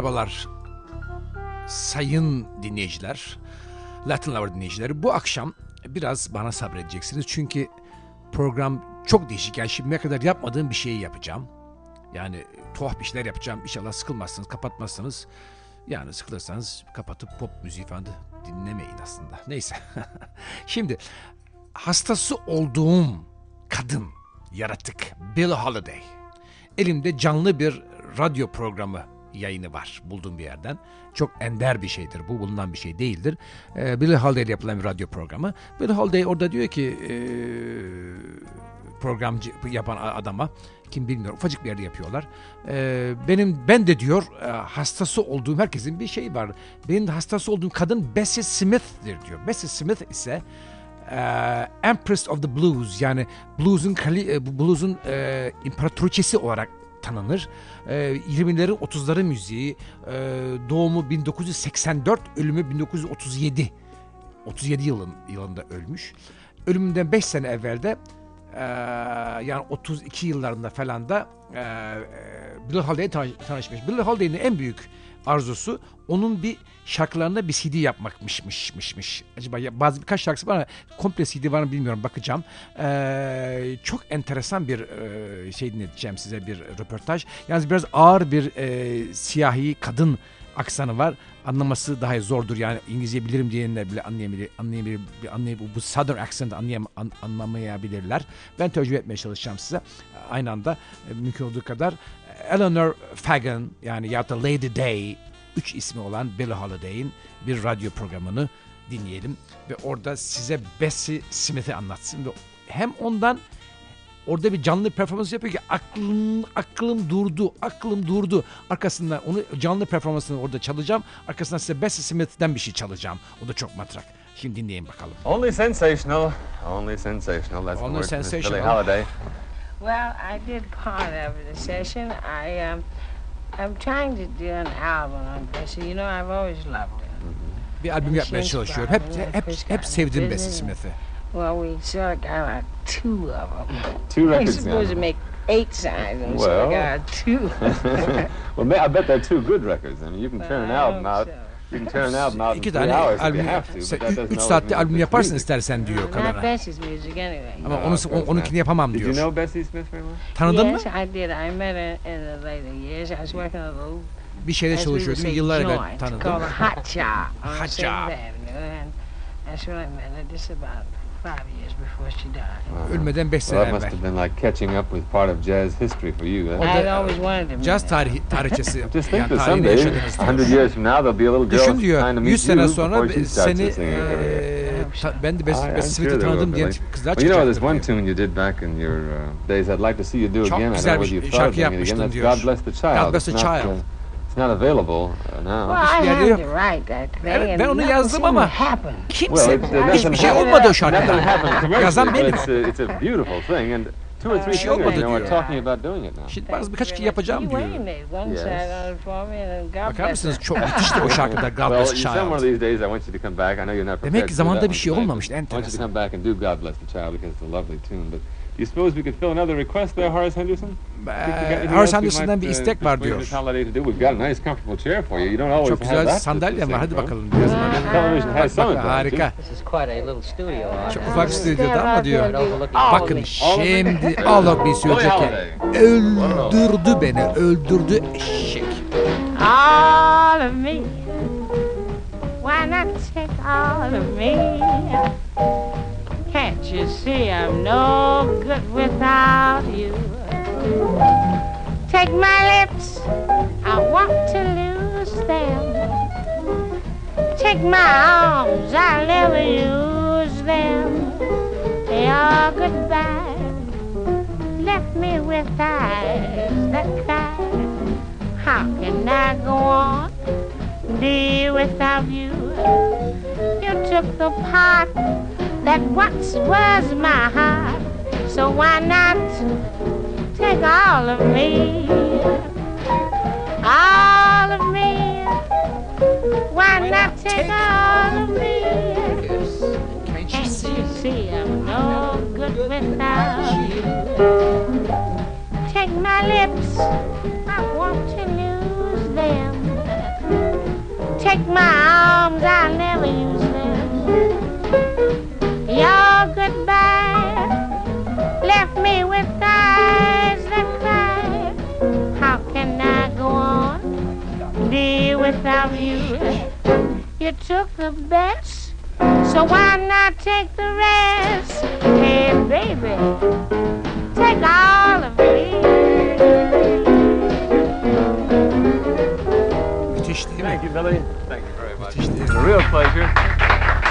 Merhabalar sayın dinleyiciler, Latin Lover dinleyicileri. Bu akşam biraz bana sabredeceksiniz çünkü program çok değişik. Yani şimdiye kadar yapmadığım bir şeyi yapacağım. Yani tuhaf bir şeyler yapacağım. İnşallah sıkılmazsınız, kapatmazsınız. Yani sıkılırsanız kapatıp pop müziği falan da dinlemeyin aslında. Neyse. Şimdi hastası olduğum kadın, yaratık Bill Holiday. Elimde canlı bir radyo programı yayını var bulduğum bir yerden. Çok ender bir şeydir bu, bulunan bir şey değildir. Ee, Bill Holiday yapılan bir radyo programı. Bill Holiday orada diyor ki e, programcı yapan adama kim bilmiyor ufacık bir yerde yapıyorlar. Ee, benim ben de diyor e, hastası olduğum herkesin bir şeyi var. Benim de hastası olduğum kadın Bessie Smith'tir diyor. Bessie Smith ise e, Empress of the Blues yani blues'un e, blues'un e, imparatoriçesi olarak tanınır. E, 20'lerin 30'ların müziği, e, doğumu 1984, ölümü 1937. 37 yılın yılında ölmüş. Ölümünden 5 sene evvel de e, yani 32 yıllarında falan da e, e, Bill Holiday'le tanış, tanışmış. Bill Holiday'in en büyük arzusu onun bir şarkılarında bir CD yapmakmışmışmışmış. Acaba ya, bazı birkaç şarkısı var ama komple CD var mı bilmiyorum bakacağım. Ee, çok enteresan bir e, şey dinleteceğim size bir röportaj. Yalnız biraz ağır bir e, siyahi kadın aksanı var. Anlaması daha zordur yani İngilizce bilirim diyenler bile anlayabilir, anlayabilir, anlayabilir bu Southern accent anlayam, an, anlamayabilirler. Ben tercüme etmeye çalışacağım size. Aynı anda e, mümkün olduğu kadar Eleanor Fagan yani ya da Lady Day üç ismi olan Billie Holiday'in bir radyo programını dinleyelim ve orada size Bessie Smith'i anlatsın ve hem ondan orada bir canlı performans yapıyor ki aklım aklım durdu, aklım durdu. Arkasından onu canlı performansını orada çalacağım. Arkasından size Bessie Smith'ten bir şey çalacağım. O da çok matrak. Şimdi dinleyin bakalım. Only sensational, only sensational. That's Only the word Miss Billie sensational. Holiday. Well, I did part of the session. I um, I'm trying to do an album on Bessie. You know, I've always loved her. Bir albüm yapmaya çalışıyorum. Hep hep hep sevdim Bessie Smith'i. Well, we sort of got like two of them. Two We're records supposed to make eight sides, and so I Well. got two. well, I bet they're two good records. I mean, you can turn an album out. You İki tane albüm, have to, sen but that doesn't üç saatte albüm yaparsın istersen diyor kadına. Bessie's music anyway. Ama onu, onunkini yapamam diyor. know Bessie Smith very well? Tanıdın mı? yes, I did. I met her in the later years. I was working at a little, Bir şeyde çalışıyordum. Yıllar evvel tanıdım. called a Five years before she died. Ölmeden 5 sene Well, that must have been like catching up with part of jazz history for you. Then. da- I'd always wanted to Caz tarihi, tarihçesi Just yani think that someday, yaşadınız a hundred diyor. years from now, there'll be a little girl Düşün trying to diyor meet 100 sene you sonra before she starts seni ta- ben de Bessie Smith'i tanıdım Like- kızlar Well, you know, there's çıkacaktır one diyor. tune you did back in your uh, days. I'd like to see you do Çok again. I don't güzel bir şarkı yapmıştın diyor. God Bless the Child. God Bless the not, Child. It's not available uh, now. Well, I had to write that thing, Evet, ben onu yazdım ama happen. kimse Well, hiçbir şey olmadı şarkıda. happened commercially, Yazan benim. it's a, it's a beautiful thing, and two or three şey olmadı you know, are diyor. talking about doing it now. Şimdi bazı you birkaç şey much. yapacağım diyor. Bakar bless mısınız çok müthişti o şarkıda God Bless you- some one of Child. these days I want you to come back. I know you're not prepared Demek ki zamanda bir şey olmamıştı, but I want you to enteresan. come back and do God Bless the Child because it's a lovely tune. But you suppose we could fill another request there, Horace Henderson? Horace Henderson'dan bir istek var diyor. Miss Halliday to do? We've got a nice comfortable chair for you. You don't always Çok have güzel that. sandalyem var. Hadi bakalım. Biraz Bak, harika. This is quite a little studio. huh? Çok ufak stüdyoda ama diyor. Bakın şimdi Allah bir söyleyecek öldürdü beni, öldürdü eşek. all of me. Why not take all of me? Can't you see I'm no good without you? Take my lips, I want to lose them. Take my arms, I'll never use them. They are goodbye. Left me with eyes that cry. How can I go on, dear, without you? You took the part that once was my heart, so why not take all of me? All of me. Why not take all of me? Can't Can't you see I'm no good without you? Take my lips, I want to lose them. Take my arms, I'll never use them. Your goodbye left me with eyes that cry. How can I go on, dear, without you? You took the best, so why not take the rest? Hey, baby, take all of me. Müthiş değil Thank you, Billy. Thank you very much. Müthiş değil It's mi? a real pleasure.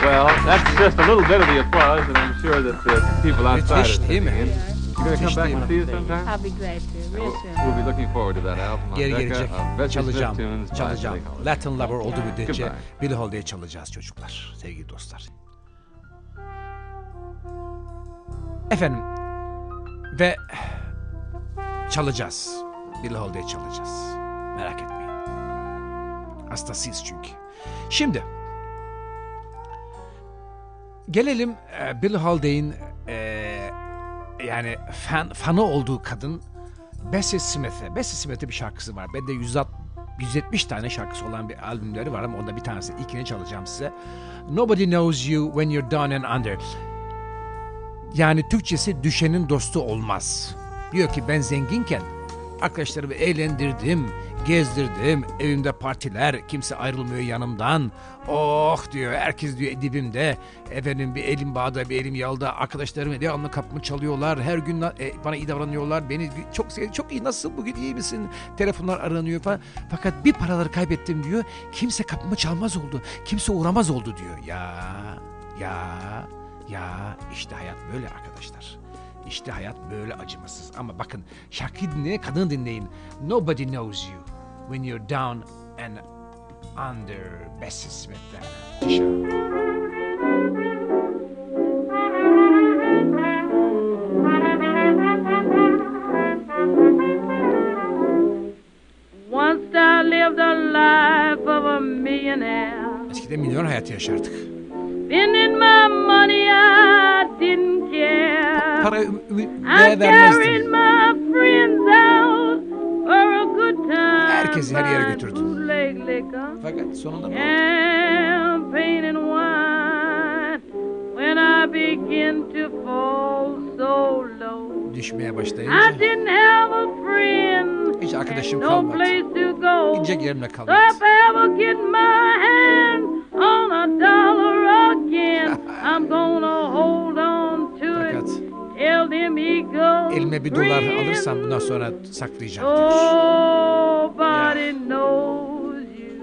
Well, that's just a little bit of the applause, and I'm sure that the people outside are taking in. You going to Müthiş come back and see us sometime? I'll be glad to, real We'll, soon. we'll be looking forward to that album. Geri gelecek. Çalacağım. Çalacağım. Latin Lover olduğu müddetçe Goodbye. Billie Holiday'i çalacağız çocuklar. Sevgili dostlar. Efendim ve çalacağız. Billie Holiday'i çalacağız. Merak etmeyin. Hastasıyız çünkü. Şimdi gelelim e, Billie Holiday'in e, yani fan, fanı olduğu kadın Bessie Smith'e. Bessie Smith'e bir şarkısı var. Bende 160 170 tane şarkısı olan bir albümleri var ama onda bir tanesi ilkini çalacağım size. Nobody knows you when you're down and under. Yani Türkçesi düşenin dostu olmaz. Diyor ki ben zenginken arkadaşlarımı eğlendirdim, gezdirdim, evimde partiler, kimse ayrılmıyor yanımdan. Oh diyor, herkes diyor dibimde. Efendim bir elim bağda, bir elim yalda. Arkadaşlarım devamlı kapımı çalıyorlar. Her gün e, bana iyi davranıyorlar. Beni çok sev- çok iyi nasıl bugün iyi misin? Telefonlar aranıyor falan. Fakat bir paraları kaybettim diyor. Kimse kapımı çalmaz oldu. Kimse uğramaz oldu diyor. Ya, ya, ya işte hayat böyle arkadaşlar. İşte hayat böyle acımasız. Ama bakın şarkıyı dinleyin, kadını dinleyin. Nobody knows you when you're down and under beste smettere. Eskiden milyon hayatı yaşardık. Para ü- ü- değer vermezdim. Herkesi her yere liquor, Fakat sonunda ne oldu? Düşmeye başlayınca hiç arkadaşım kalmadı. Gidecek yerim de So kalmadı. I'm gonna hold on elime bir dolar alırsam bundan sonra saklayacağım. Nobody knows you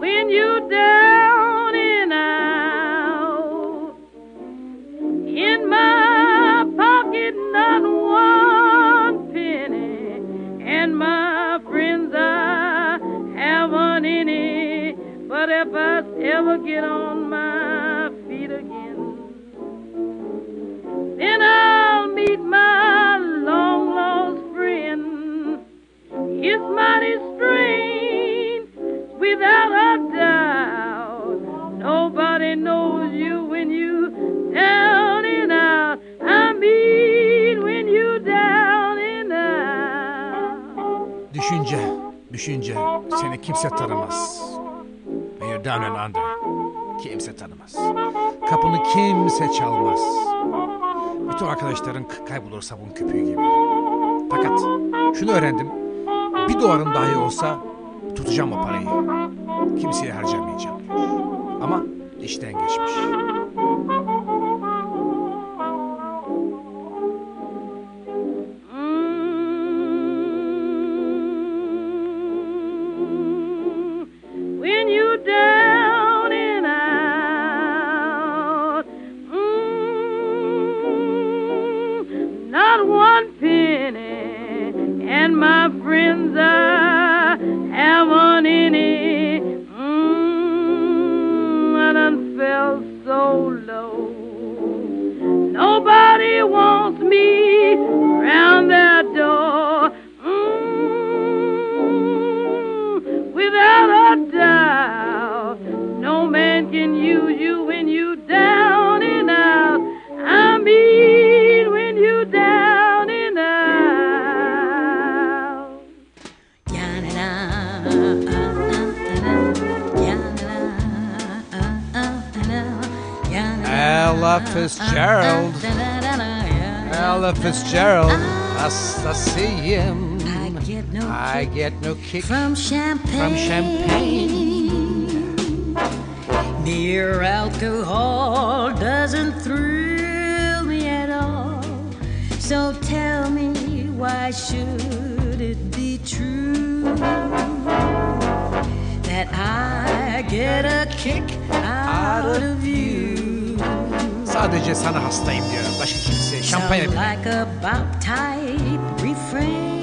when you down and out. In my pocket, not one penny, and my friends I haven't any. But if I ever get on mighty strange, without a doubt. Nobody knows you when you down and out. I mean when you down and out. Düşünce, düşünce seni kimse tanımaz. When you're down and under. Kimse tanımaz. Kapını kimse çalmaz. Bütün arkadaşların kaybolur sabun köpüğü gibi. Fakat şunu öğrendim. Bir dolarım dahi olsa tutacağım o parayı. Kimseye harcamayacağım. Ama işten geçmiş. Low. Nobody wants me round their Fitzgerald. Ella Fitzgerald. Nastasiyim. I get no I kick get no kick from champagne. from champagne. Mere alcohol doesn't thrill me at all. So tell me, why should it be true that I get a kick out of you? Sadece sana hastayım diyor. Başka. Şampanya bile. like a bop type refrain.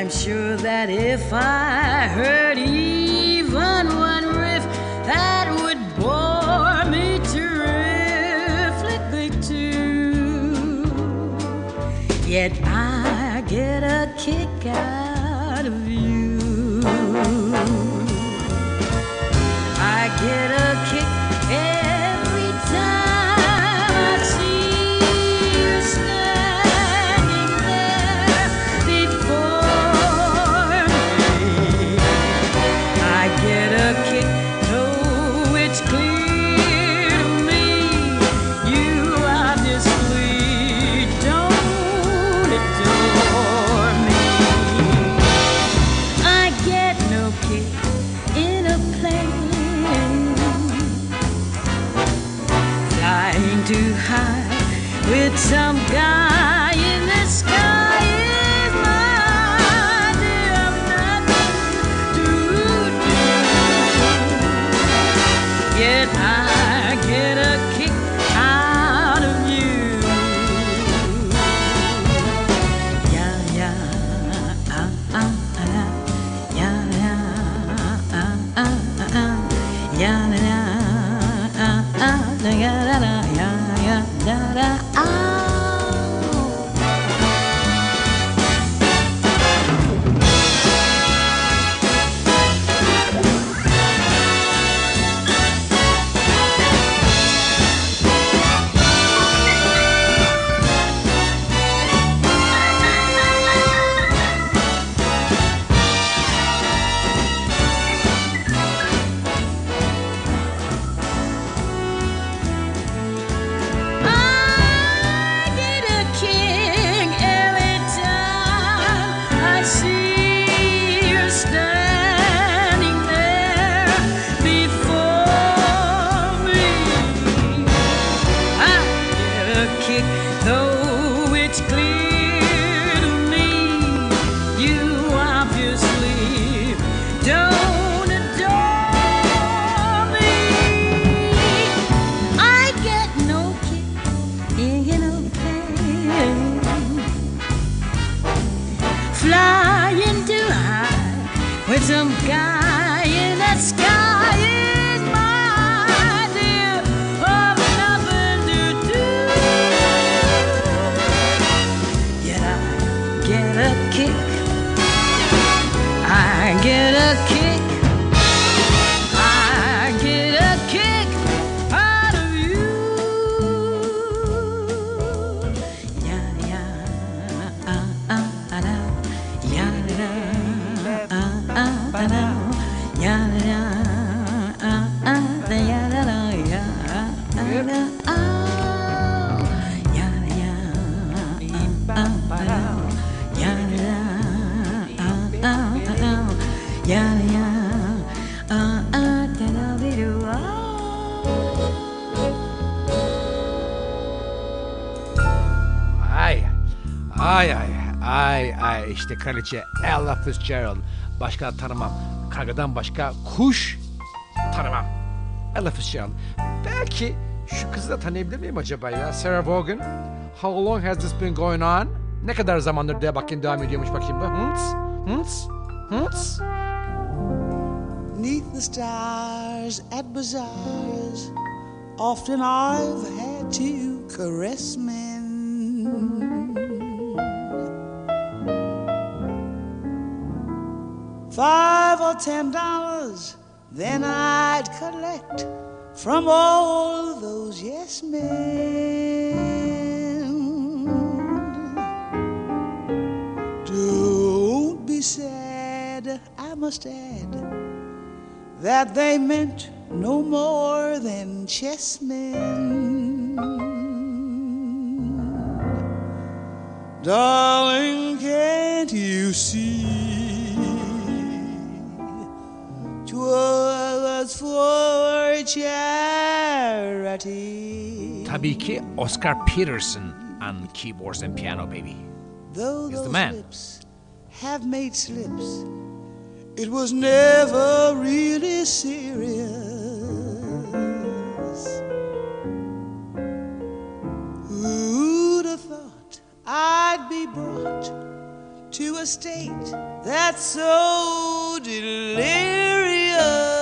I'm sure that if I heard even one riff, that would bore me terrifically too. Yet though it's clear İşte kraliçe Ella Fitzgerald. Başka tanımam. Kargadan başka kuş tanımam. Ella Fitzgerald. Belki şu kızı da tanıyabilir miyim acaba ya? Sarah Vaughan. How long has this been going on? Ne kadar zamandır diye bakayım devam ediyormuş bakayım bu. Hınts, hınts, hınts. Neath the stars at bazaars, often I've had to caress men. ten dollars, then I'd collect from all those yes men. Don't be sad, I must add that they meant no more than chessmen. Darling, can't you see? Tabii ki Oscar Peterson on keyboards and piano baby. He's the man. have made slips. It was never really serious. Who'd have thought I'd be brought to a state that's so delirious.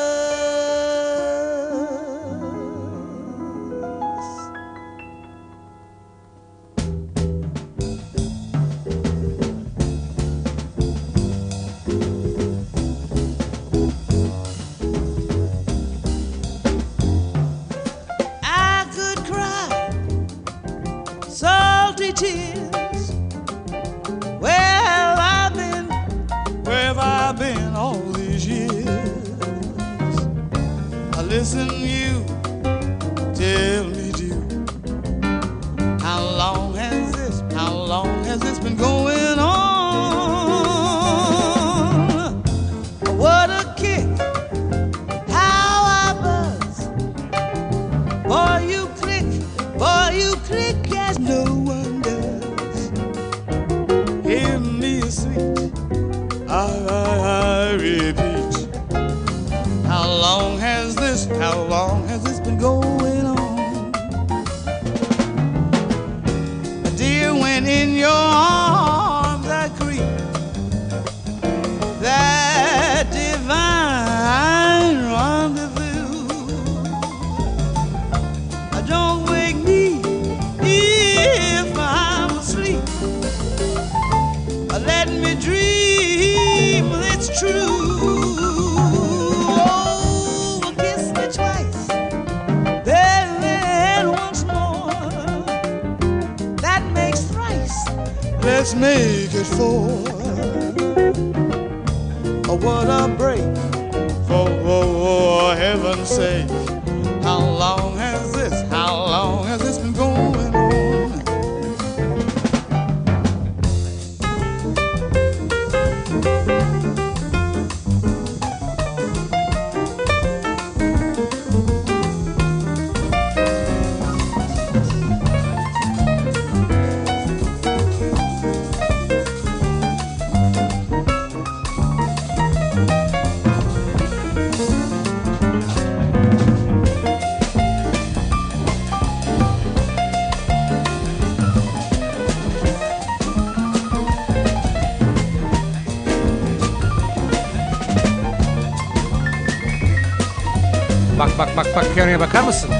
makarnaya bakar mısın?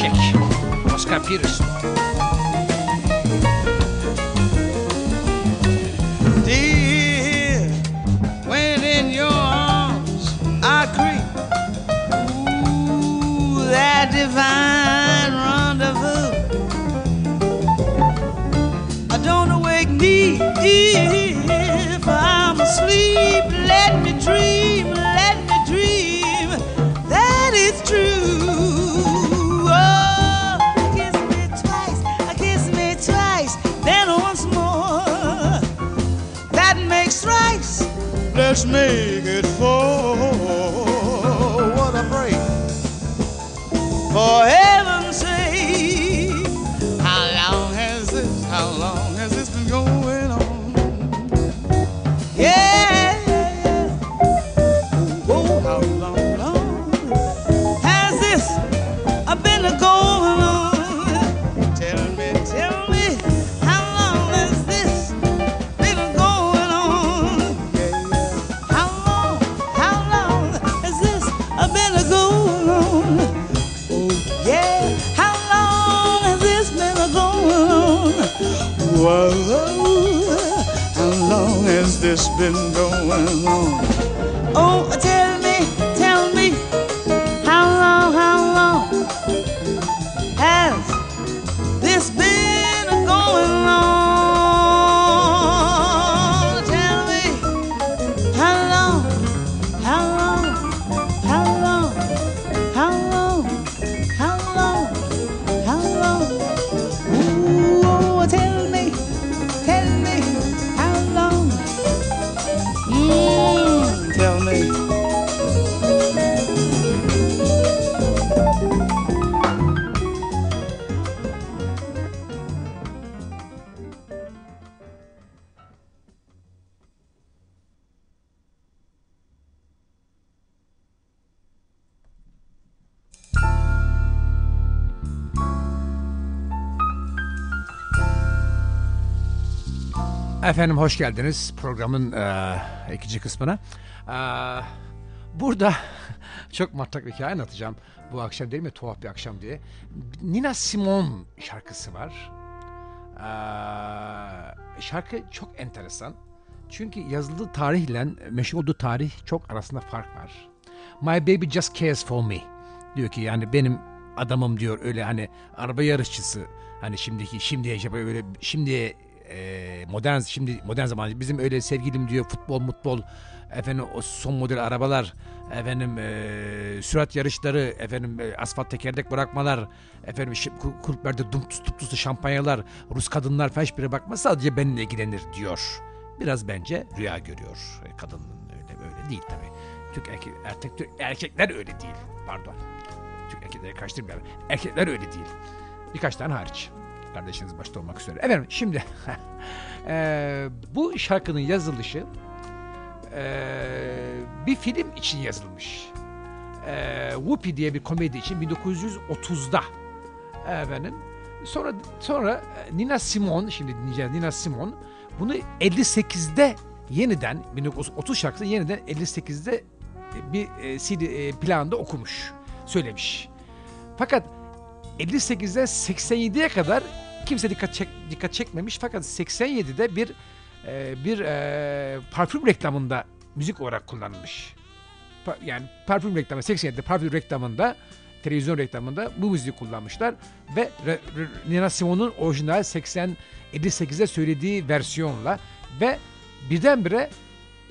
Şek. Oscar Peterson. me. whoa, whoa, how long has this been going on? Oh, Efendim hoş geldiniz programın e, ikinci kısmına. E, burada çok matrak bir hikaye anlatacağım. Bu akşam değil mi tuhaf bir akşam diye. Nina Simone şarkısı var. E, şarkı çok enteresan. Çünkü yazıldığı tarihle meşhur olduğu tarih çok arasında fark var. My baby just cares for me. Diyor ki yani benim adamım diyor öyle hani araba yarışçısı hani şimdiki şimdiye işte böyle şimdiye e, modern şimdi modern zaman bizim öyle sevgilim diyor futbol mutbol efendim o son model arabalar efendim e, sürat yarışları efendim e, asfalt tekerlek bırakmalar efendim kulüplerde dumtus dumtus şampanyalar Rus kadınlar falan hiçbiri bakmaz sadece benimle ilgilenir diyor. Biraz bence rüya görüyor E, kadının öyle öyle değil tabii. Türk erkek, erkekler öyle değil. Pardon. Türk erkekleri karıştırmayalım. Erkekler öyle değil. Birkaç tane hariç. Kardeşiniz başta olmak üzere. Efendim şimdi eee, bu şarkının yazılışı eee, bir film için yazılmış. Eee Whoopi diye bir komedi için 1930'da efendim. Sonra sonra e, Nina Simone şimdi dinleyeceğiz Nina Simone bunu 58'de yeniden 1930 şarkısını yeniden 58'de bir e, CD e, planda okumuş, söylemiş. Fakat 58'den 87'ye kadar kimse dikkat çek, dikkat çekmemiş fakat 87'de bir e, bir e, parfüm reklamında müzik olarak kullanılmış. Pa- yani parfüm reklamı 87'de parfüm reklamında televizyon reklamında bu müziği kullanmışlar ve Re- Re- Nina Simone'un orijinal 80 58'de söylediği versiyonla ve birdenbire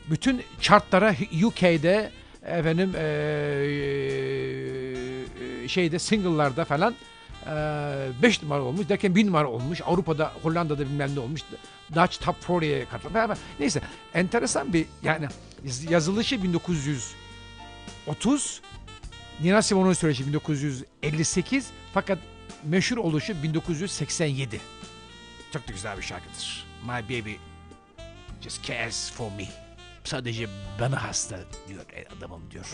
bütün chartlara UK'de efendim eee, şeyde single'larda falan 5 numara olmuş derken 1 numara olmuş. Avrupa'da Hollanda'da bilmem ne olmuş. Dutch Top 40'ye katılmış. Neyse enteresan bir yani yaz- yazılışı 1930 Nina Simone'un söyleşi 1958 fakat meşhur oluşu 1987. Çok da güzel bir şarkıdır. My baby just cares for me. Sadece bana hasta diyor e, adamım diyor.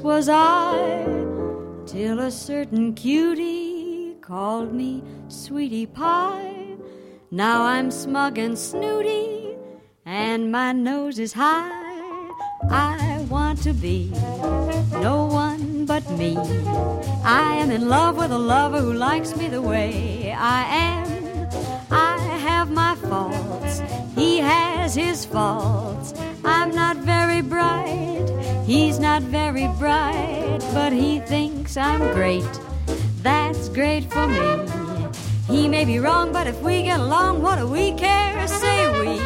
Was I, till a certain cutie called me sweetie pie. Now I'm smug and snooty, and my nose is high. I want to be no one but me. I am in love with a lover who likes me the way I am. I have my faults, he has his faults. I'm not very bright, he's not very bright, but he thinks I'm great. That's great for me. He may be wrong, but if we get along, what do we care? Say we.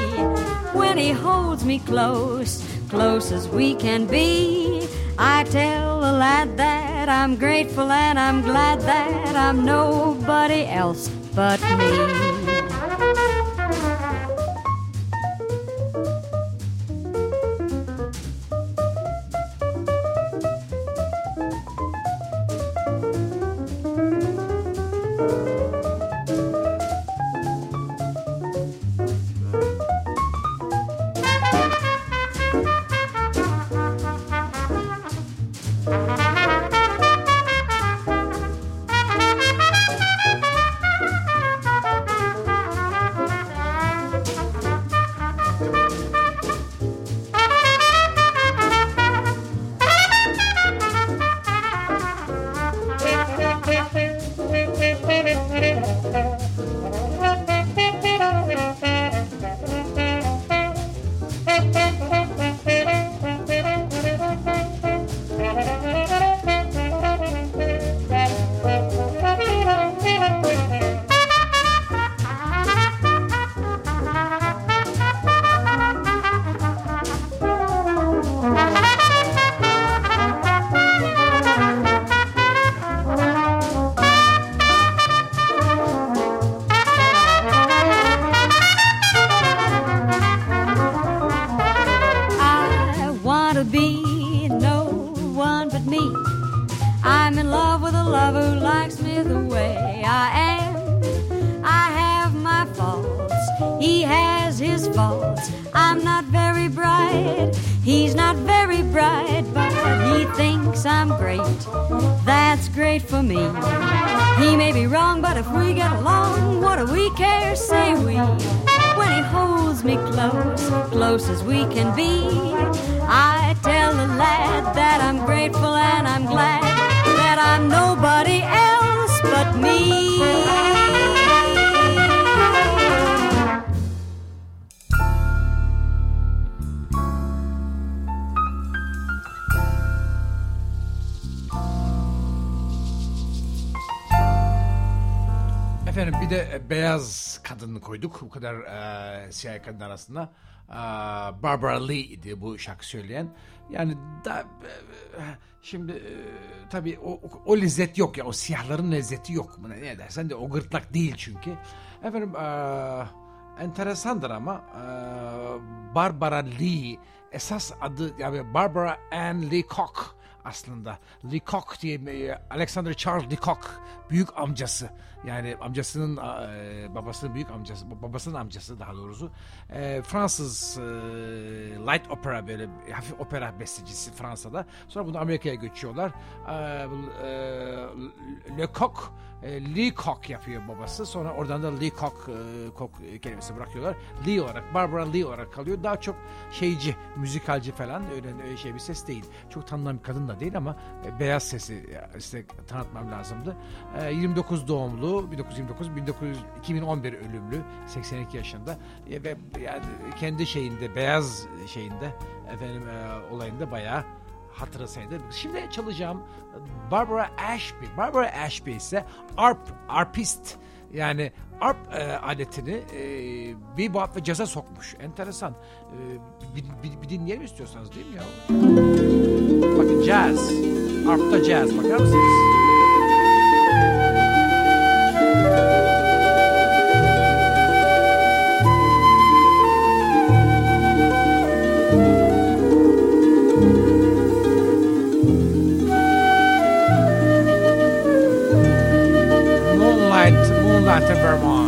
When he holds me close, close as we can be, I tell the lad that I'm grateful and I'm glad that I'm nobody else but me. Can be, I tell the lad that I'm grateful and I'm glad that I'm nobody else but me. Efendim bir de e, beyaz kadını koyduk bu kadar e, siyah kadın arasında. Barbara Lee idi bu şarkı söyleyen. Yani da e, şimdi e, tabii o, o, lezzet yok ya o siyahların lezzeti yok. Ne dersen de o gırtlak değil çünkü. Efendim e, enteresandır ama Barbara Lee esas adı yani Barbara Ann Lee Cock aslında. Lecoq diye e, Alexander Charles Lecoq büyük amcası. Yani amcasının e, babasının büyük amcası, babasının amcası daha doğrusu. E, Fransız light opera böyle hafif opera bestecisi Fransa'da. Sonra bunu Amerika'ya göçüyorlar. Lecoq E, Lee Cock yapıyor babası. Sonra oradan da Lee Cock, e, Cock kelimesi bırakıyorlar. Lee olarak, Barbara Lee olarak kalıyor. Daha çok şeyci, müzikalci falan öyle, şey bir ses değil. Çok tanınan bir kadın da değil ama e, beyaz sesi e, size tanıtmam lazımdı. E, 29 doğumlu, 1929, 1900, 2011 ölümlü, 82 yaşında E, ve yani kendi şeyinde, beyaz şeyinde efendim e, olayında bayağı hatırlasaydı. Şimdi çalacağım Barbara Ashby. Barbara Ashby ise arp, arpist. Yani arp e, aletini e, bebop ve caza sokmuş. Enteresan. E, bir, bir, bir dinleyelim istiyorsanız değil mi ya? Bakın jazz. Arp'ta jazz. Bakar mısınız? Vermont.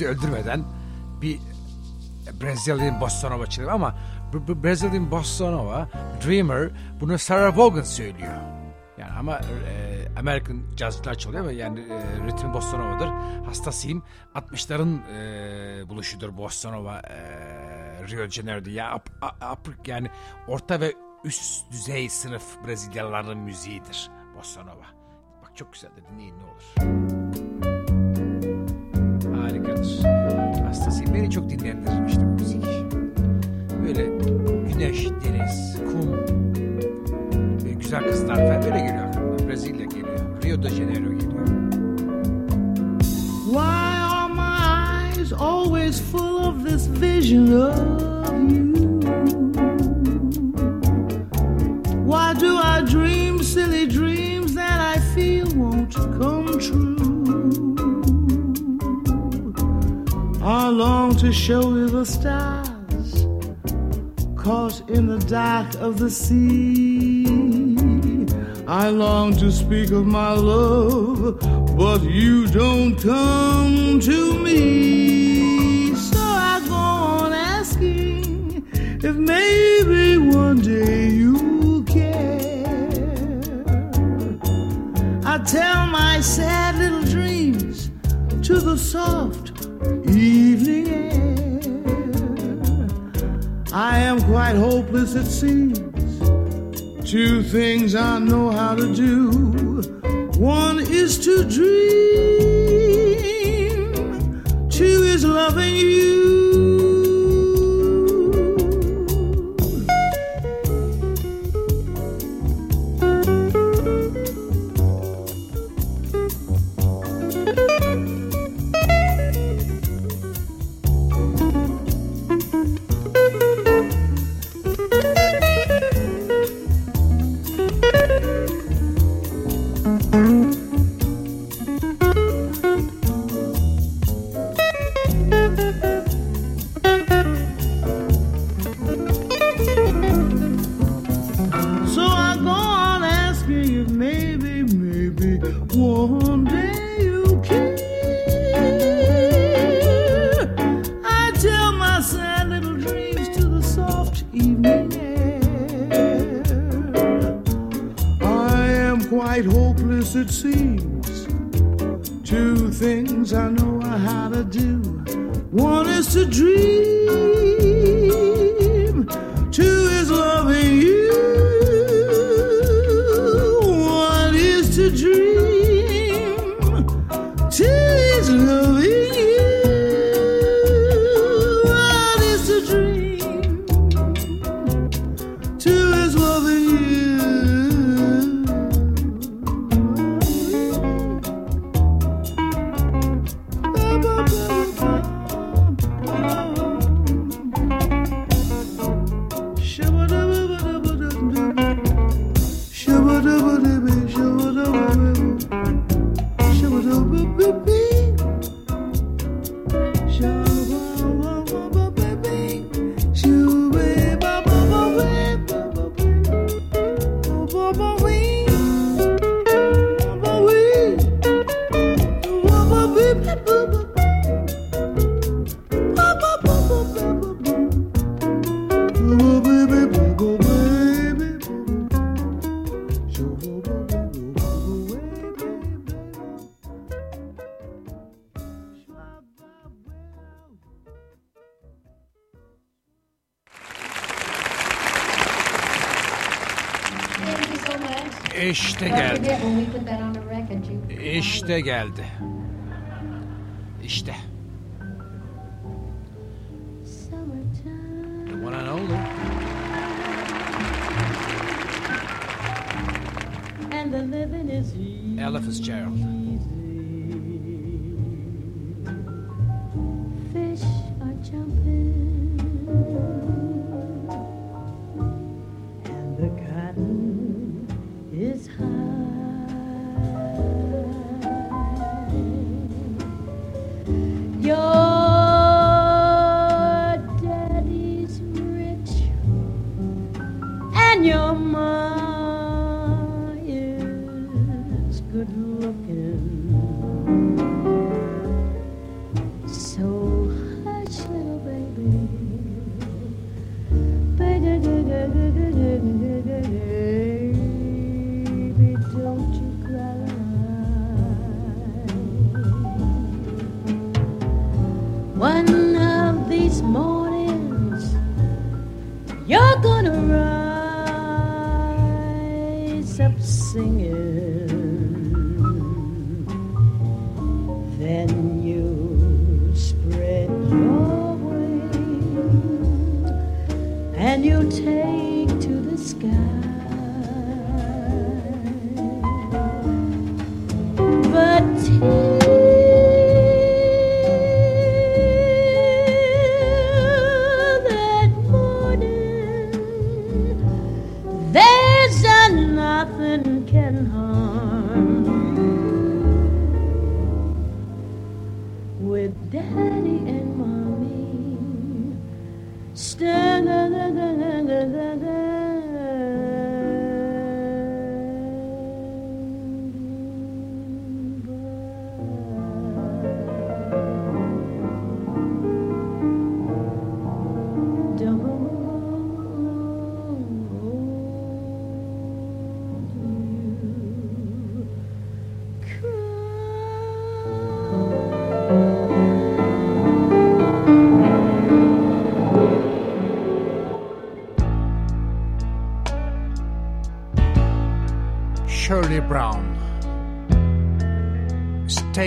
Sizi öldürmeden bir Brazilian Bossa Nova çalayım ama Brazilian Bossa Dreamer bunu Sarah Vaughan söylüyor. Yani ama e, American jazzcılar çalıyor ama yani e, ritmi Bossa Nova'dır. Hastasıyım. 60'ların e, buluşudur Bossa e, Rio de Janeiro'da. Ya, up, up- yani orta ve üst düzey sınıf Brezilyalıların müziğidir Bossa. Bak çok güzel de dinleyin ne olur. Harikadır. Hastasıyım. Beni çok dinleyenlerim işte müzik. Böyle güneş, deniz, kum, ve güzel kızlar falan böyle geliyor aklıma. Brezilya geliyor. Rio de Janeiro geliyor. Why are my eyes always full of this vision of you? Why do I dream silly dreams that I feel won't come true? I long to show you the stars caught in the dark of the sea. I long to speak of my love, but you don't come to me. So I go on asking if maybe one day you'll care. I tell my sad little dreams to the soft evening air. I am quite hopeless, it seems. Two things I know how to do. One is to dream, two is loving you. Geldi.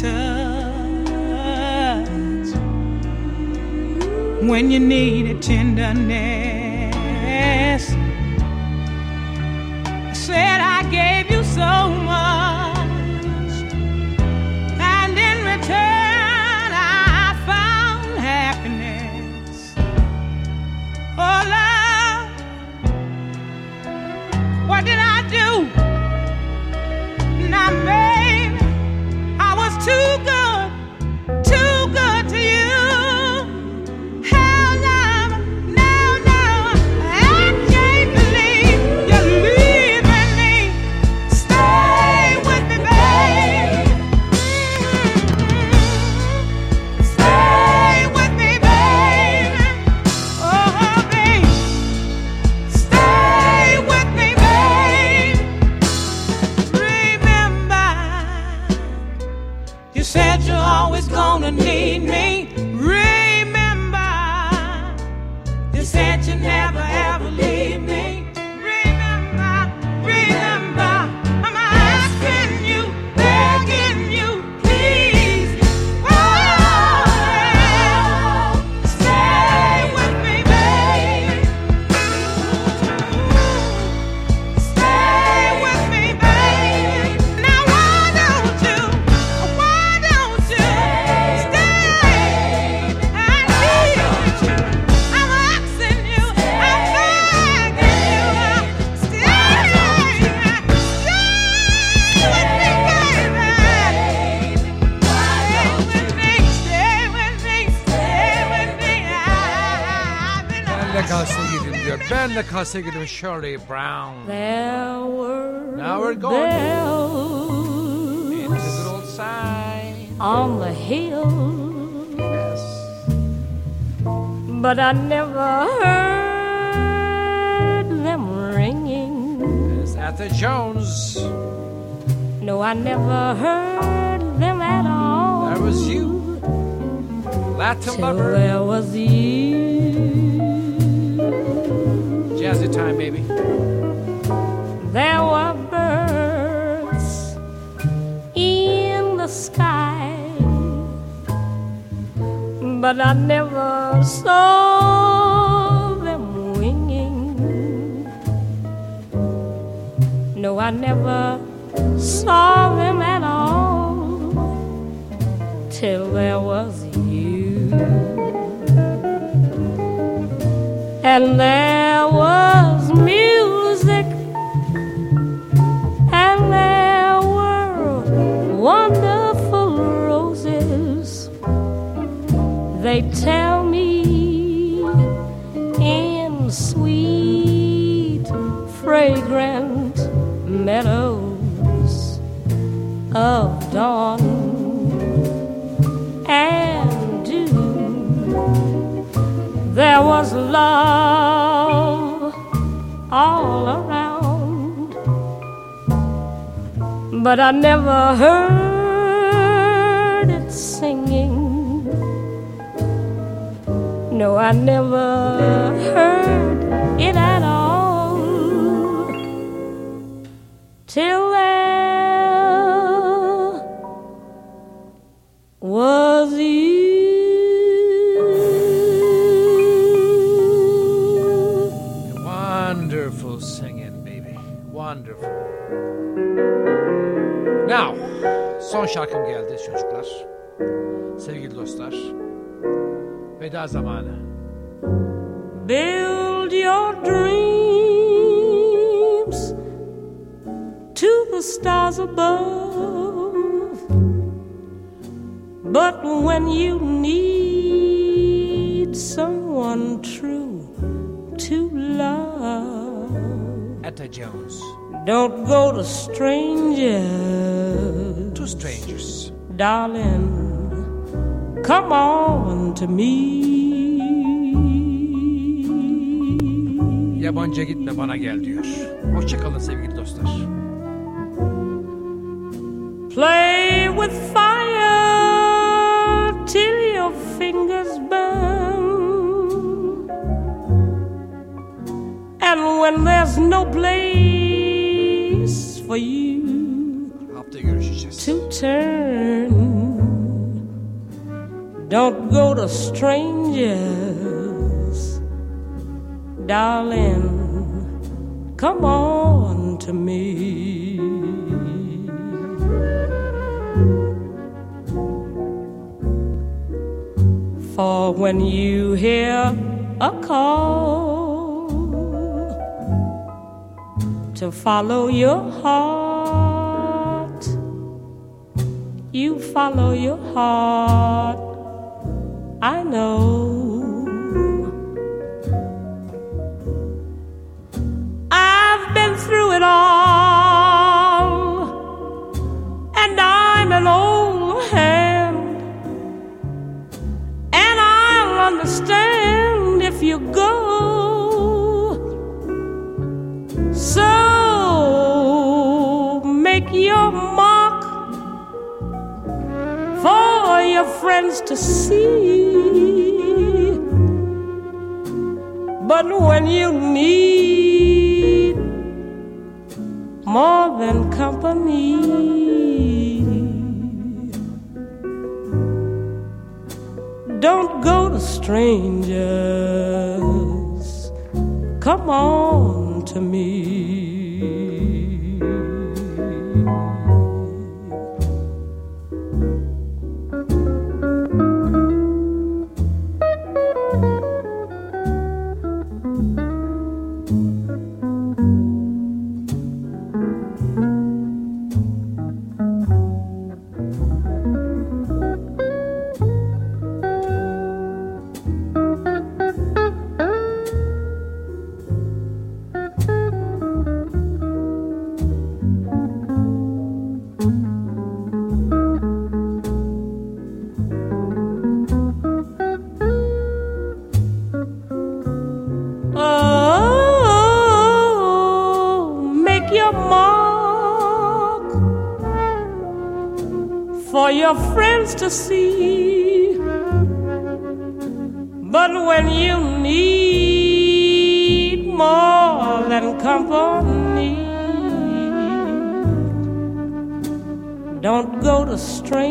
touch when you need a tenderness. Bizimle classic sevgili Shirley Brown. There were Now we're going bells the good old sign. on the hill, but I never heard them ringing. It's Etta Jones. No, I never heard them at all. That was you. Latin lover. there was you. Time, baby. There were birds in the sky, but I never saw them winging. No, I never saw them at all till there was you. And there was music, and there were wonderful roses. They tell me in sweet, fragrant meadows of dawn and love all around, but I never heard it singing. No, I never heard it at all till son şarkım geldi çocuklar. Sevgili dostlar. Veda zamanı. Build your dreams to the stars above. But when you need someone true to love, Etta Jones. don't go to strangers. Strangers. Darling, come on to me. Yabancı gitme bana gel diyor. Hoşçakalın sevgili dostlar. Play with fire till your fingers burn. And when there's no place for you To turn, don't go to strangers. Darling, come on to me. For when you hear a call to follow your heart, you follow your heart. I know. I've been through it all, and I'm an old hand, and I'll understand if you go. Friends to see. But when you need more than company, don't go to strangers. Come on to me. To see. But when you need more than company, don't go to strangers,